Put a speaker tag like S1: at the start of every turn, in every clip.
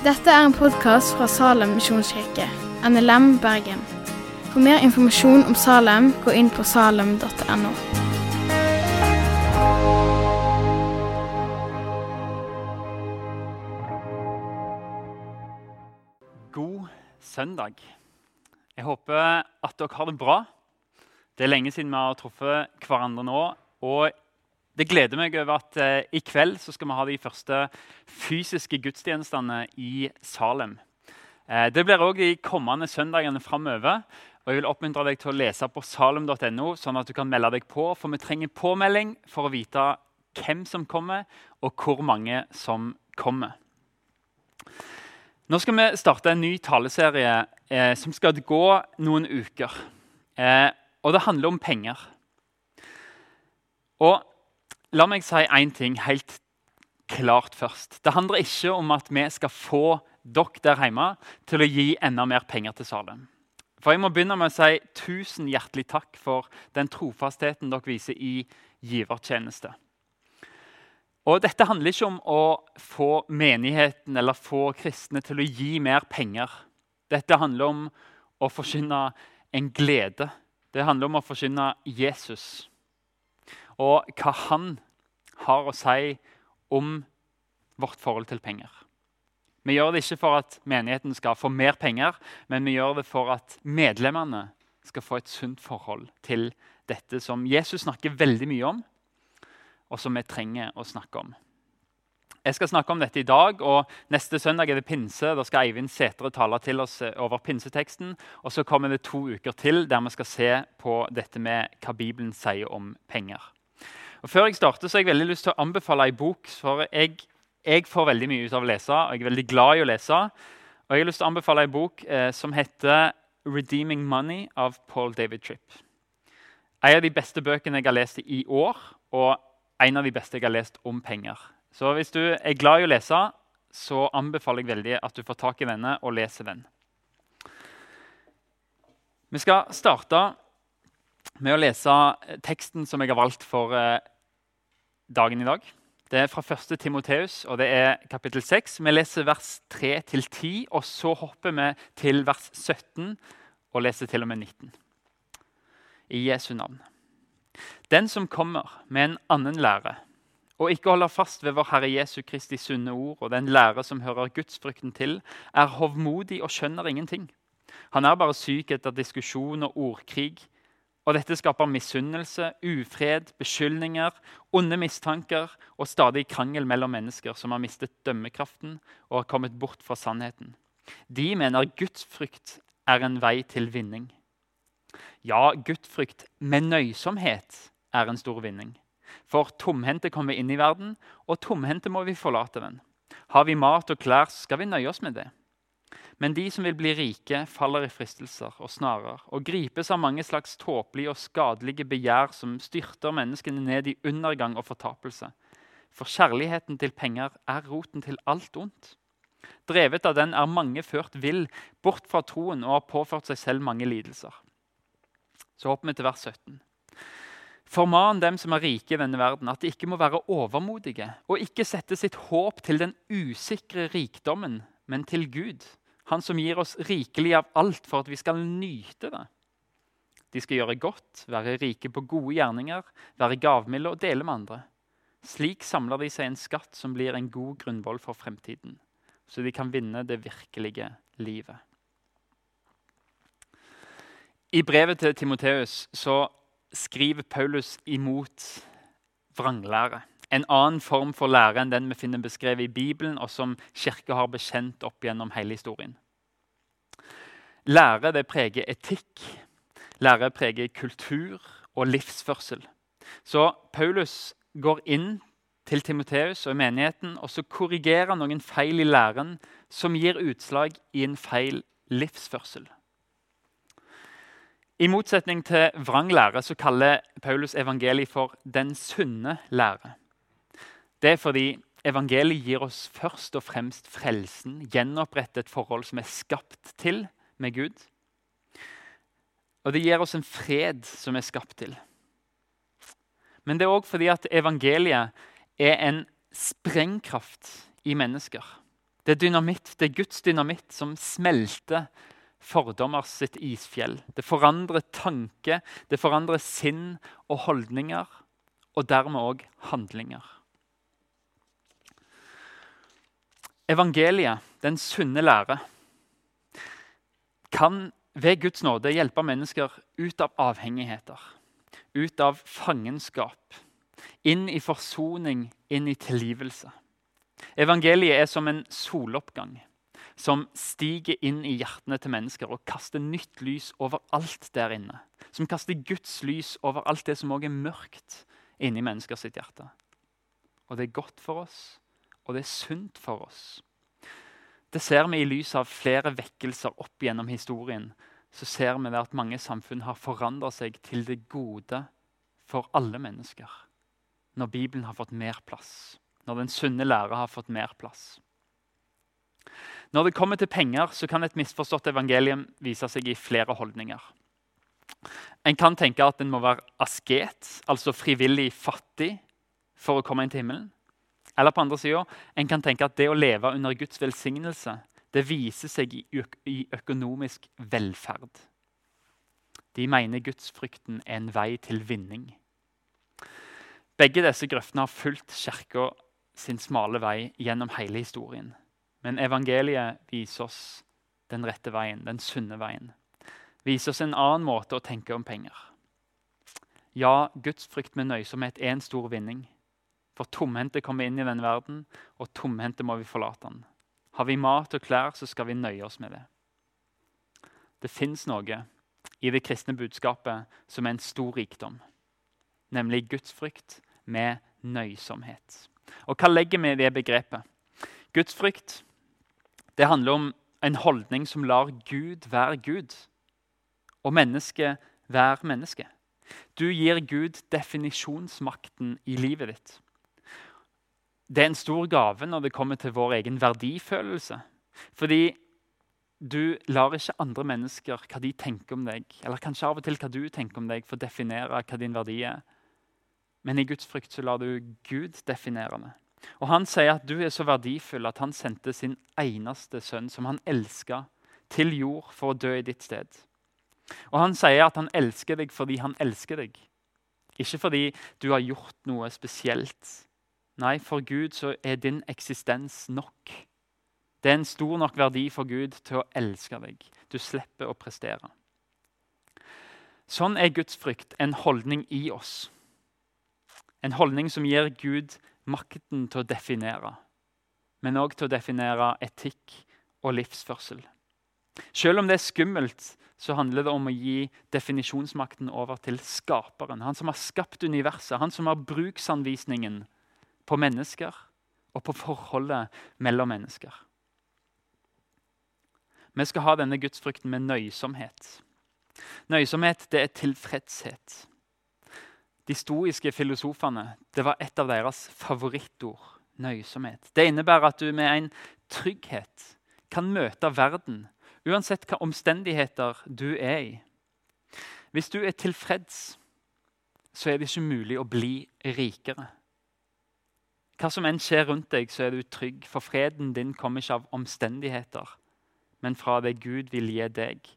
S1: Dette er en podkast fra Salem misjonskirke, NLM Bergen. For mer informasjon om Salem, gå inn på salem.no.
S2: God søndag. Jeg håper at dere har det bra. Det er lenge siden vi har truffet hverandre nå. Og det gleder meg over at eh, i kveld så skal vi ha de første fysiske gudstjenestene i Salem. Eh, det blir òg de kommende søndagene framover. Og jeg vil oppmuntre deg til å lese på salem.no, sånn at du kan melde deg på. For vi trenger påmelding for å vite hvem som kommer, og hvor mange som kommer. Nå skal vi starte en ny taleserie eh, som skal gå noen uker. Eh, og det handler om penger. Og la meg si én ting helt klart først. Det handler ikke om at vi skal få dere der hjemme til å gi enda mer penger til Salem. For jeg må begynne med å si tusen hjertelig takk for den trofastheten dere viser i givertjeneste. Og Dette handler ikke om å få menigheten eller få kristne til å gi mer penger. Dette handler om å forkynne en glede. Det handler om å forkynne Jesus og hva han har å si om vårt forhold til penger. Vi gjør det ikke for at menigheten skal få mer penger, men vi gjør det for at medlemmene skal få et sunt forhold til dette som Jesus snakker veldig mye om, og som vi trenger å snakke om. Jeg skal snakke om dette i dag, og neste søndag er det pinse. Da skal Eivind Sætre tale til oss over pinseteksten. Og så kommer det to uker til der vi skal se på dette med hva Bibelen sier om penger. Og Før jeg starter, så har jeg veldig lyst til å anbefale ei bok. For jeg, jeg, får veldig mye ut av å lese, og jeg er veldig glad i å lese. Og jeg har lyst til å anbefale ei bok eh, som heter 'Redeeming Money' av Paul David Tripp. En av de beste bøkene jeg har lest i år, og en av de beste jeg har lest om penger. Så hvis du er glad i å lese, så anbefaler jeg veldig at du får tak i denne og leser den. Vi skal starte med å lese teksten som jeg har valgt for eh, dagen i dag. Det er fra 1. Timoteus, og det er kapittel 6. Vi leser vers 3-10, og så hopper vi til vers 17 og leser til og med 19. I Jesu navn. Den som kommer med en annen lære, og ikke holder fast ved vår Herre Jesu Kristi sunne ord og den lære som hører gudsfrykten til, er hovmodig og skjønner ingenting. Han er bare syk etter diskusjon og ordkrig. Og dette skaper misunnelse, ufred, beskyldninger, onde mistanker og stadig krangel mellom mennesker som har mistet dømmekraften og har kommet bort fra sannheten. De mener gudsfrykt er en vei til vinning. Ja, gudsfrykt med nøysomhet er en stor vinning. For tomhendte kommer inn i verden, og tomhendte må vi forlate den. Har vi mat og klær, skal vi nøye oss med det. Men de som vil bli rike, faller i fristelser og snarer og gripes av mange slags tåpelige og skadelige begjær som styrter menneskene ned i undergang og fortapelse. For kjærligheten til penger er roten til alt ondt. Drevet av den er mange ført vill, bort fra troen og har påført seg selv mange lidelser. Så hopper vi til vers 17. Forman dem som er rike i denne verden, at de ikke må være overmodige og ikke sette sitt håp til den usikre rikdommen, men til Gud, Han som gir oss rikelig av alt for at vi skal nyte det. De skal gjøre godt, være rike på gode gjerninger, være gavmilde og dele med andre. Slik samler de seg en skatt som blir en god grunnvoll for fremtiden, så de kan vinne det virkelige livet. I brevet til Timoteus skriver Paulus imot vranglære. En annen form for lære enn den vi finner beskrevet i Bibelen, og som Kirka har bekjent opp gjennom hele historien. Lære det preger etikk, lære preger kultur og livsførsel. Så Paulus går inn til Timoteus og menigheten, og så korrigerer noen feil i læren som gir utslag i en feil livsførsel. I motsetning til vrang lære så kaller Paulus evangeliet for 'den sunne lære'. Det er fordi evangeliet gir oss først og fremst frelsen, gjenopprette et forhold som er skapt til med Gud. Og det gir oss en fred som er skapt til. Men det er òg fordi at evangeliet er en sprengkraft i mennesker. Det er dynamitt, det er Guds dynamitt som smelter fordommer sitt isfjell. Det forandrer tanke, det forandrer sinn og holdninger, og dermed òg handlinger. Evangeliet, den sunne lære, kan ved Guds nåde hjelpe mennesker ut av avhengigheter, ut av fangenskap, inn i forsoning, inn i tilgivelse. Evangeliet er som en soloppgang som stiger inn i hjertene til mennesker og kaster nytt lys over alt der inne. Som kaster Guds lys over alt det som òg er mørkt inni menneskers hjerte. Og det er godt for oss, og det er sunt for oss. Det ser vi i lys av flere vekkelser opp gjennom historien. Så ser vi at mange samfunn har forandra seg til det gode for alle mennesker. Når Bibelen har fått mer plass, når den sunne lære har fått mer plass. Når det kommer til penger, så kan et misforstått evangelium vise seg i flere holdninger. En kan tenke at en må være asket, altså frivillig fattig, for å komme inn til himmelen. Eller på andre siden, en kan tenke at det å leve under Guds velsignelse det viser seg i, i økonomisk velferd. De mener gudsfrykten er en vei til vinning. Begge disse grøftene har fulgt Kirka sin smale vei gjennom hele historien. Men evangeliet viser oss den rette veien, den sunne veien. Viser oss en annen måte å tenke om penger. Ja, gudsfrykt med nøysomhet er en stor vinning. For tomhendte kommer inn i denne verden, og tomhendte må vi forlate den. Har vi mat og klær, så skal vi nøye oss med det. Det fins noe i det kristne budskapet som er en stor rikdom. Nemlig gudsfrykt med nøysomhet. Og hva legger vi i det begrepet? Gudsfrykt det handler om en holdning som lar Gud være Gud, og mennesket være menneske. Du gir Gud definisjonsmakten i livet ditt. Det er en stor gave når det kommer til vår egen verdifølelse. Fordi du lar ikke andre mennesker hva de tenker om deg, eller kanskje av og til hva du tenker om deg, få definere hva din verdi er. Men i Guds frykt så lar du Gud definere det. Og Han sier at du er så verdifull at han sendte sin eneste sønn, som han elska, til jord for å dø i ditt sted. Og Han sier at han elsker deg fordi han elsker deg. Ikke fordi du har gjort noe spesielt. Nei, for Gud så er din eksistens nok. Det er en stor nok verdi for Gud til å elske deg. Du slipper å prestere. Sånn er Guds frykt en holdning i oss. En holdning som gir Gud makten til å definere, men òg til å definere etikk og livsførsel. Selv om det er skummelt, så handler det om å gi definisjonsmakten over til skaperen. Han som har skapt universet, han som har bruksanvisningen på mennesker og på forholdet mellom mennesker. Vi skal ha denne gudsfrykten med nøysomhet. Nøysomhet det er tilfredshet. De stoiske filosofene det var et av deres favorittord. Nøysomhet. Det innebærer at du med en trygghet kan møte verden uansett hvilke omstendigheter du er i. Hvis du er tilfreds, så er det ikke mulig å bli rikere. Hva som enn skjer rundt deg, så er du trygg, for freden din kommer ikke av omstendigheter, men fra det Gud vil gi deg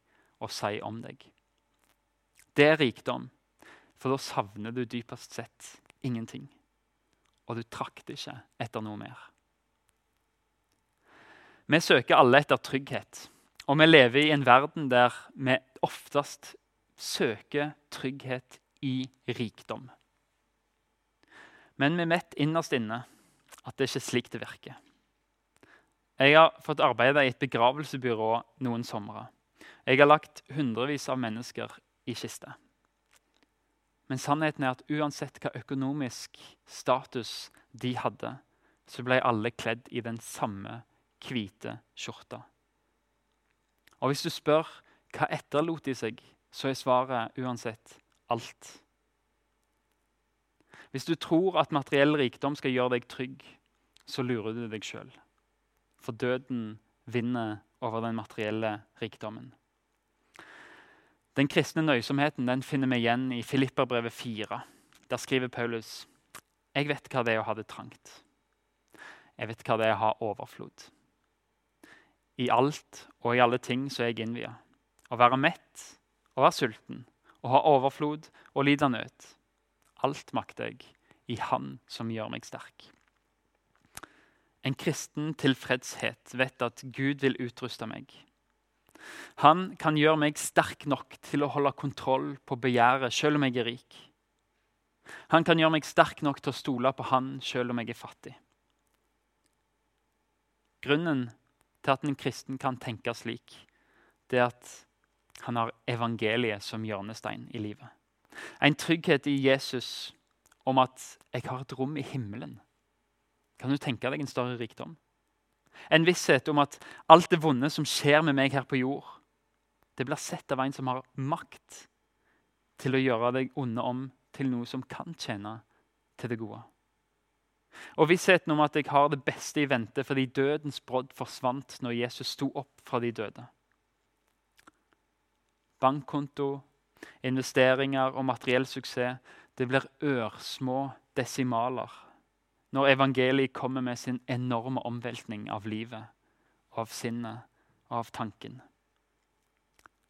S2: og si om deg. Det er rikdom. For da savner du dypest sett ingenting. Og du trakter ikke etter noe mer. Vi søker alle etter trygghet, og vi lever i en verden der vi oftest søker trygghet i rikdom. Men vi vet innerst inne at det ikke er slik det virker. Jeg har fått arbeide i et begravelsesbyrå noen somre. Jeg har lagt hundrevis av mennesker i kiste. Men sannheten er at uansett hva økonomisk status de hadde, så ble alle kledd i den samme hvite skjorta. Og hvis du spør hva etterlot de seg, så er svaret uansett alt. Hvis du tror at materiell rikdom skal gjøre deg trygg, så lurer du deg sjøl. For døden vinner over den materielle rikdommen. Den kristne nøysomheten den finner vi igjen i Filipperbrevet 4. Der skriver Paulus jeg vet hva det er å ha det trangt. Jeg vet hva det er å ha overflod. I alt og i alle ting så er jeg innvia. Å være mett og være sulten. Å ha overflod og lide nød. Alt makter jeg i Han som gjør meg sterk. En kristen tilfredshet vet at Gud vil utruste meg. Han kan gjøre meg sterk nok til å holde kontroll på begjæret selv om jeg er rik. Han kan gjøre meg sterk nok til å stole på han selv om jeg er fattig. Grunnen til at en kristen kan tenke slik, det er at han har evangeliet som hjørnestein i livet. En trygghet i Jesus om at 'jeg har et rom i himmelen'. Kan du tenke deg en større rikdom? En visshet om at alt det vonde som skjer med meg her på jord, det blir sett av en som har makt til å gjøre deg onde om til noe som kan tjene til det gode. Og vissheten om at jeg har det beste i vente fordi dødens brodd forsvant når Jesus sto opp fra de døde. Bankkonto, investeringer og materiell suksess det blir ørsmå desimaler når evangeliet kommer med sin enorme omveltning av livet, av sinnet og av tanken.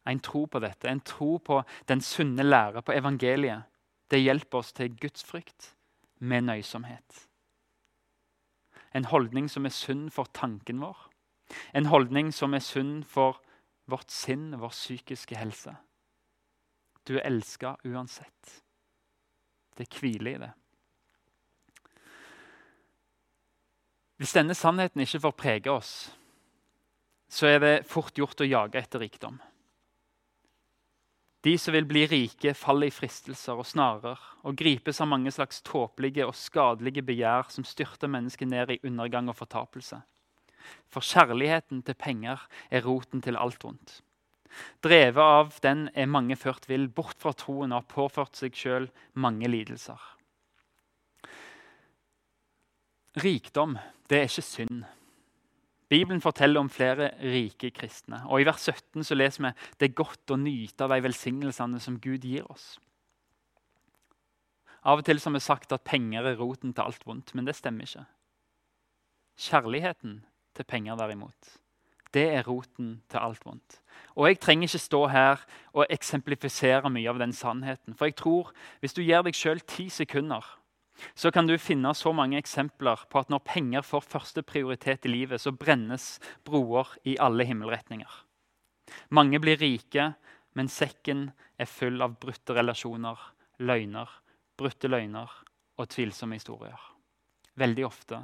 S2: En tro på dette, en tro på den sunne lære, på evangeliet, det hjelper oss til gudsfrykt med nøysomhet. En holdning som er sunn for tanken vår. En holdning som er sunn for vårt sinn, vår psykiske helse. Du er elska uansett. Det hviler i det. Hvis denne sannheten ikke får prege oss, så er det fort gjort å jage etter rikdom. De som vil bli rike, faller i fristelser og snarer og gripes av mange slags tåpelige og skadelige begjær som styrter mennesket ned i undergang og fortapelse. For kjærligheten til penger er roten til alt vondt. Drevet av den er mange ført vill, bort fra troen og har påført seg sjøl mange lidelser. Rikdom det er ikke synd. Bibelen forteller om flere rike kristne. og I vers 17 så leser vi det er godt å nyte av de velsignelsene som Gud gir oss. Av og til har vi sagt at penger er roten til alt vondt, men det stemmer ikke. Kjærligheten til penger, derimot, det er roten til alt vondt. Og Jeg trenger ikke stå her og eksemplifisere mye av den sannheten. For jeg tror hvis du gir deg sjøl ti sekunder så kan du finne så mange eksempler på at når penger får første prioritet i livet, så brennes broer i alle himmelretninger. Mange blir rike, men sekken er full av brutte relasjoner, løgner, brutte løgner og tvilsomme historier. Veldig ofte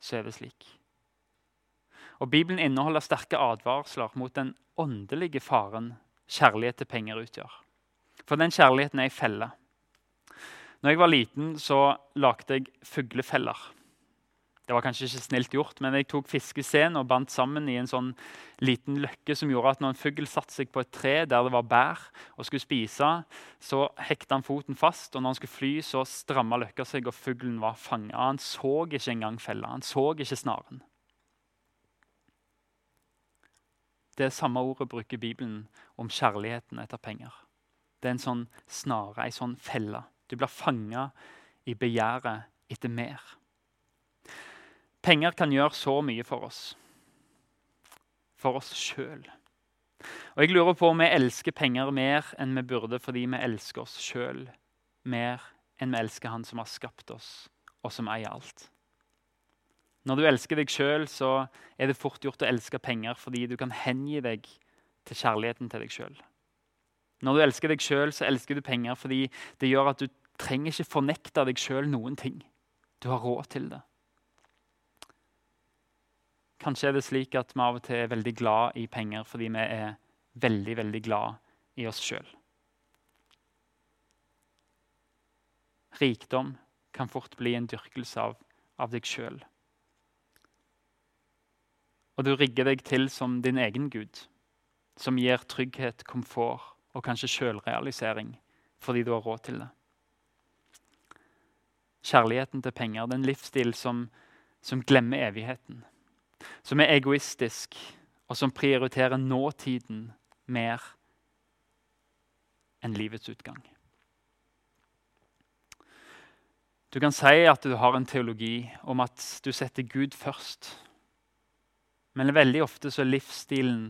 S2: så er det slik. Og Bibelen inneholder sterke advarsler mot den åndelige faren kjærlighet til penger utgjør. For den kjærligheten er ei felle. Når jeg var liten, så lagde jeg fuglefeller. Det var kanskje ikke snilt gjort, men jeg tok fiskesen og bandt sammen i en sånn liten løkke som gjorde at når en fugl satte seg på et tre der det var bær og skulle spise, så hekta han foten fast, og når han skulle fly, så stramma løkka seg, og fuglen var fanga. Han så ikke engang fella. Han så ikke snaren. Det samme ordet bruker Bibelen om kjærligheten etter penger. Det er en sånn snare, ei sånn felle. Du blir fanga i begjæret etter mer. Penger kan gjøre så mye for oss. For oss sjøl. Og jeg lurer på om vi elsker penger mer enn vi burde fordi vi elsker oss sjøl mer enn vi elsker Han som har skapt oss, og som eier alt. Når du elsker deg sjøl, så er det fort gjort å elske penger fordi du kan hengi deg til kjærligheten til deg sjøl. Når du elsker deg sjøl, så elsker du penger fordi det gjør at du trenger ikke fornekte deg sjøl noen ting. Du har råd til det. Kanskje er det slik at vi av og til er veldig glad i penger fordi vi er veldig, veldig glad i oss sjøl. Rikdom kan fort bli en dyrkelse av, av deg sjøl. Og du rigger deg til som din egen gud, som gir trygghet, komfort og kanskje sjølrealisering fordi du har råd til det. Kjærligheten til penger det er en livsstil som, som glemmer evigheten. Som er egoistisk, og som prioriterer nåtiden mer enn livets utgang. Du kan si at du har en teologi om at du setter Gud først. Men veldig ofte så er livsstilen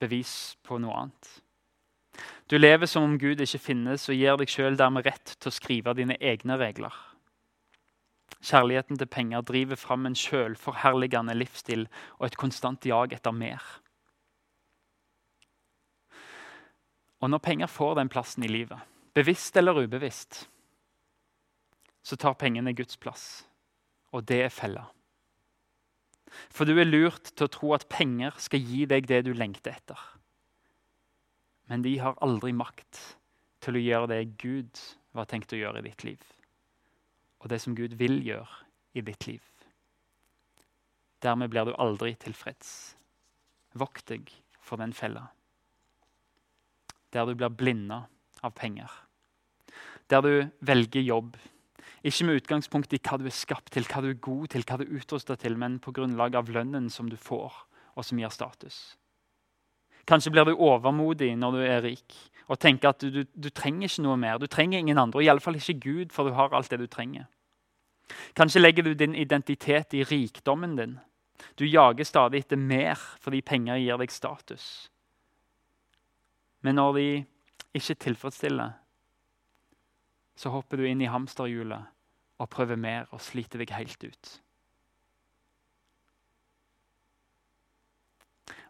S2: bevis på noe annet. Du lever som om Gud ikke finnes, og gir deg sjøl dermed rett til å skrive dine egne regler. Kjærligheten til penger driver fram en sjølforherligende livsstil og et konstant jag etter mer. Og når penger får den plassen i livet, bevisst eller ubevisst, så tar pengene Guds plass. Og det er fella. For du er lurt til å tro at penger skal gi deg det du lengter etter. Men de har aldri makt til å gjøre det Gud var tenkt å gjøre i ditt liv. Og det som Gud vil gjøre i ditt liv. Dermed blir du aldri tilfreds. Vokt deg for den fella. Der du blir blinda av penger. Der du velger jobb ikke med utgangspunkt i hva du er skapt til, hva du er god til, hva du er utrusta til, men på grunnlag av lønnen som du får, og som gir status. Kanskje blir du overmodig når du er rik og tenker at du, du, du trenger ikke noe mer. Du trenger ingen andre, og iallfall ikke Gud, for du har alt det du trenger. Kanskje legger du din identitet i rikdommen din. Du jager stadig etter mer fordi penger gir deg status. Men når de ikke tilfredsstiller, så hopper du inn i hamsterhjulet og prøver mer og sliter deg helt ut.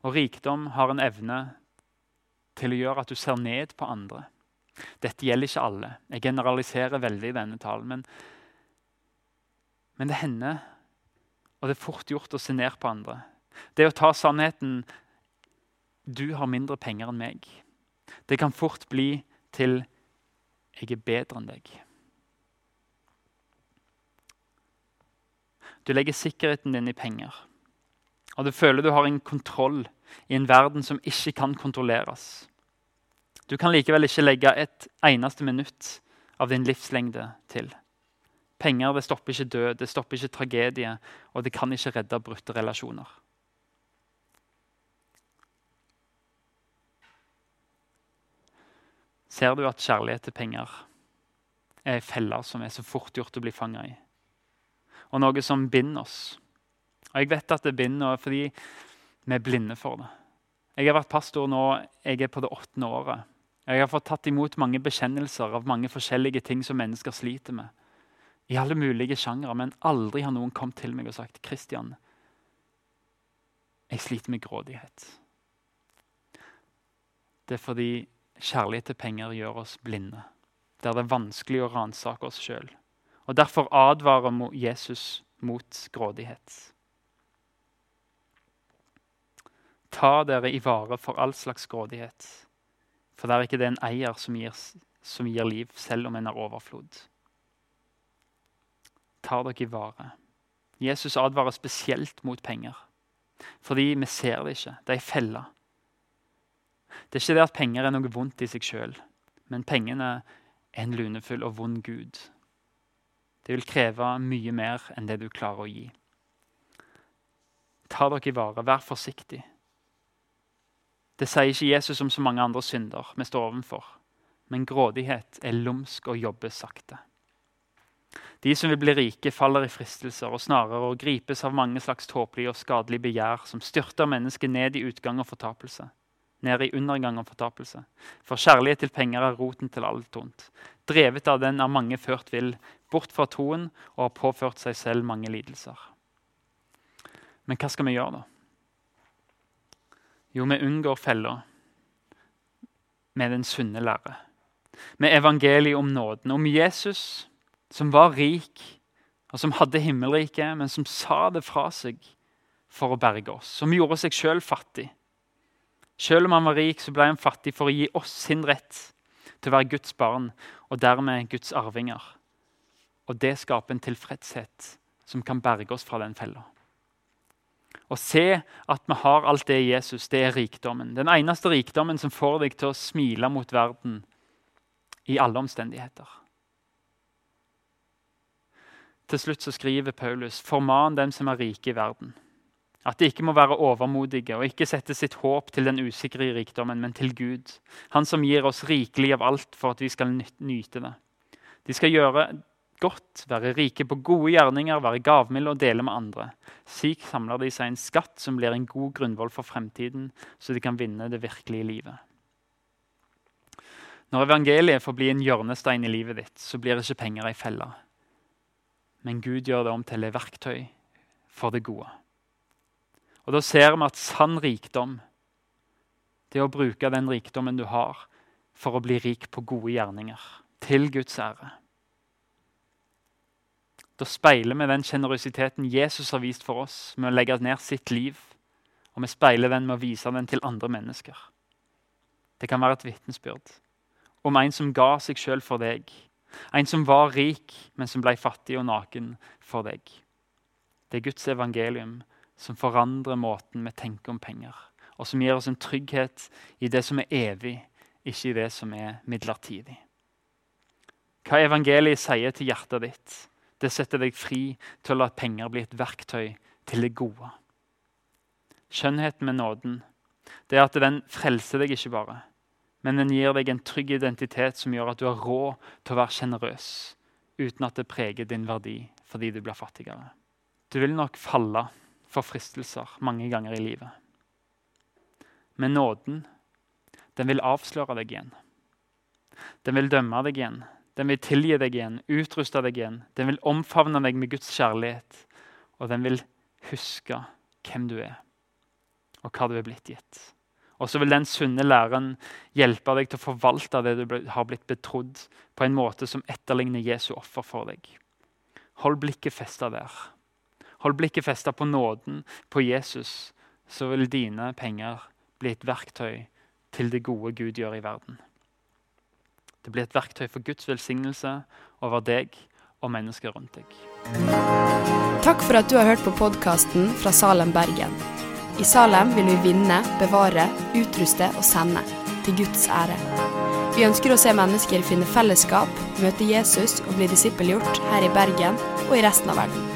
S2: Og rikdom har en evne til å gjøre at du ser ned på andre. Dette gjelder ikke alle. Jeg generaliserer veldig i denne talen. Men, men det hender, og det er fort gjort å se ned på andre. Det å ta sannheten 'du har mindre penger enn meg', det kan fort bli til 'jeg er bedre enn deg'. Du legger sikkerheten din i penger. Og du føler du har en kontroll i en verden som ikke kan kontrolleres. Du kan likevel ikke legge et eneste minutt av din livslengde til. Penger det stopper ikke død, det stopper ikke tragedie, og det kan ikke redde brutte relasjoner. Ser du at kjærlighet til penger er feller som er så fort gjort å bli fanga i? Og noe som binder oss. Og Jeg vet at det binder fordi vi er blinde for det. Jeg har vært pastor nå, jeg er på det åttende året. Jeg har fått tatt imot mange bekjennelser av mange forskjellige ting som mennesker sliter med. I alle mulige sjangere, men aldri har noen kommet til meg og sagt Kristian, jeg sliter med grådighet. Det er fordi kjærlighet til penger gjør oss blinde. Der det er vanskelig å ransake oss sjøl. Og Derfor advarer Jesus mot grådighet. Ta dere i vare for all slags grådighet, for det er ikke det en eier som gir, som gir liv, selv om en har overflod. Ta dere i vare. Jesus advarer spesielt mot penger, fordi vi ser det ikke. Det er ei felle. Det er ikke det at penger er noe vondt i seg sjøl, men pengene er en lunefull og vond gud det vil kreve mye mer enn det du klarer å gi. Ta dere i vare, vær forsiktig. Det sier ikke Jesus om så mange andre synder vi står ovenfor. Men grådighet er lumsk og jobber sakte. De som vil bli rike, faller i fristelser og snarere og gripes av mange slags tåpelige og skadelige begjær som styrter mennesket ned i utgang og fortapelse. Ned i undergang og fortapelse. For kjærlighet til penger er roten til alt ondt. Drevet av den er mange ført vill, bort fra troen og har påført seg selv mange lidelser. Men hva skal vi gjøre, da? Jo, vi unngår fella med den sunne lære. Med evangeliet om nåden, om Jesus som var rik, og som hadde himmelriket, men som sa det fra seg for å berge oss. Som gjorde seg sjøl fattig. Selv om han var rik, så ble han fattig for å gi oss sin rett til å være Guds barn og dermed Guds arvinger. Og det skaper en tilfredshet som kan berge oss fra den fella. Å se at vi har alt det i Jesus, det er rikdommen. Den eneste rikdommen som får deg til å smile mot verden i alle omstendigheter. Til slutt så skriver Paulus.: Forman dem som er rike i verden. At de ikke må være overmodige og ikke sette sitt håp til den usikre rikdommen, men til Gud. Han som gir oss rikelig av alt for at vi skal nyte det. De skal gjøre godt, være rike på gode gjerninger, være gavmilde og dele med andre. Slik samler de seg en skatt som blir en god grunnvoll for fremtiden, så de kan vinne det virkelige livet. Når evangeliet får bli en hjørnestein i livet ditt, så blir ikke penger ei felle. Men Gud gjør det om til et verktøy for det gode. Og Da ser vi at sann rikdom, det er å bruke den rikdommen du har, for å bli rik på gode gjerninger, til Guds ære. Da speiler vi den sjenerøsiteten Jesus har vist for oss med å legge ned sitt liv, og vi speiler den med å vise den til andre mennesker. Det kan være et vitnesbyrd om en som ga seg sjøl for deg. En som var rik, men som ble fattig og naken for deg. Det er Guds evangelium som forandrer måten vi tenker om penger, og som gir oss en trygghet i det som er evig, ikke i det som er midlertidig. Hva evangeliet sier til hjertet ditt, det setter deg fri til å la penger bli et verktøy til det gode. Skjønnheten med nåden det er at den frelser deg ikke bare, men den gir deg en trygg identitet som gjør at du har råd til å være sjenerøs uten at det preger din verdi fordi du blir fattigere. Du vil nok falle for fristelser mange ganger i livet. Men nåden, den vil avsløre deg igjen. Den vil dømme deg igjen. Den vil tilgi deg igjen, utruste deg igjen. Den vil omfavne deg med Guds kjærlighet. Og den vil huske hvem du er, og hva du er blitt gitt. Og så vil den sunne læren hjelpe deg til å forvalte det du har blitt betrodd, på en måte som etterligner Jesu offer for deg. Hold blikket festa der. Hold blikket festa på nåden, på Jesus, så vil dine penger bli et verktøy til det gode Gud gjør i verden. Det blir et verktøy for Guds velsignelse over deg og mennesker rundt deg.
S3: Takk for at du har hørt på podkasten fra Salem, Bergen. I Salem vil vi vinne, bevare, utruste og sende, til Guds ære. Vi ønsker å se mennesker finne fellesskap, møte Jesus og bli disippelgjort her i Bergen og i resten av verden.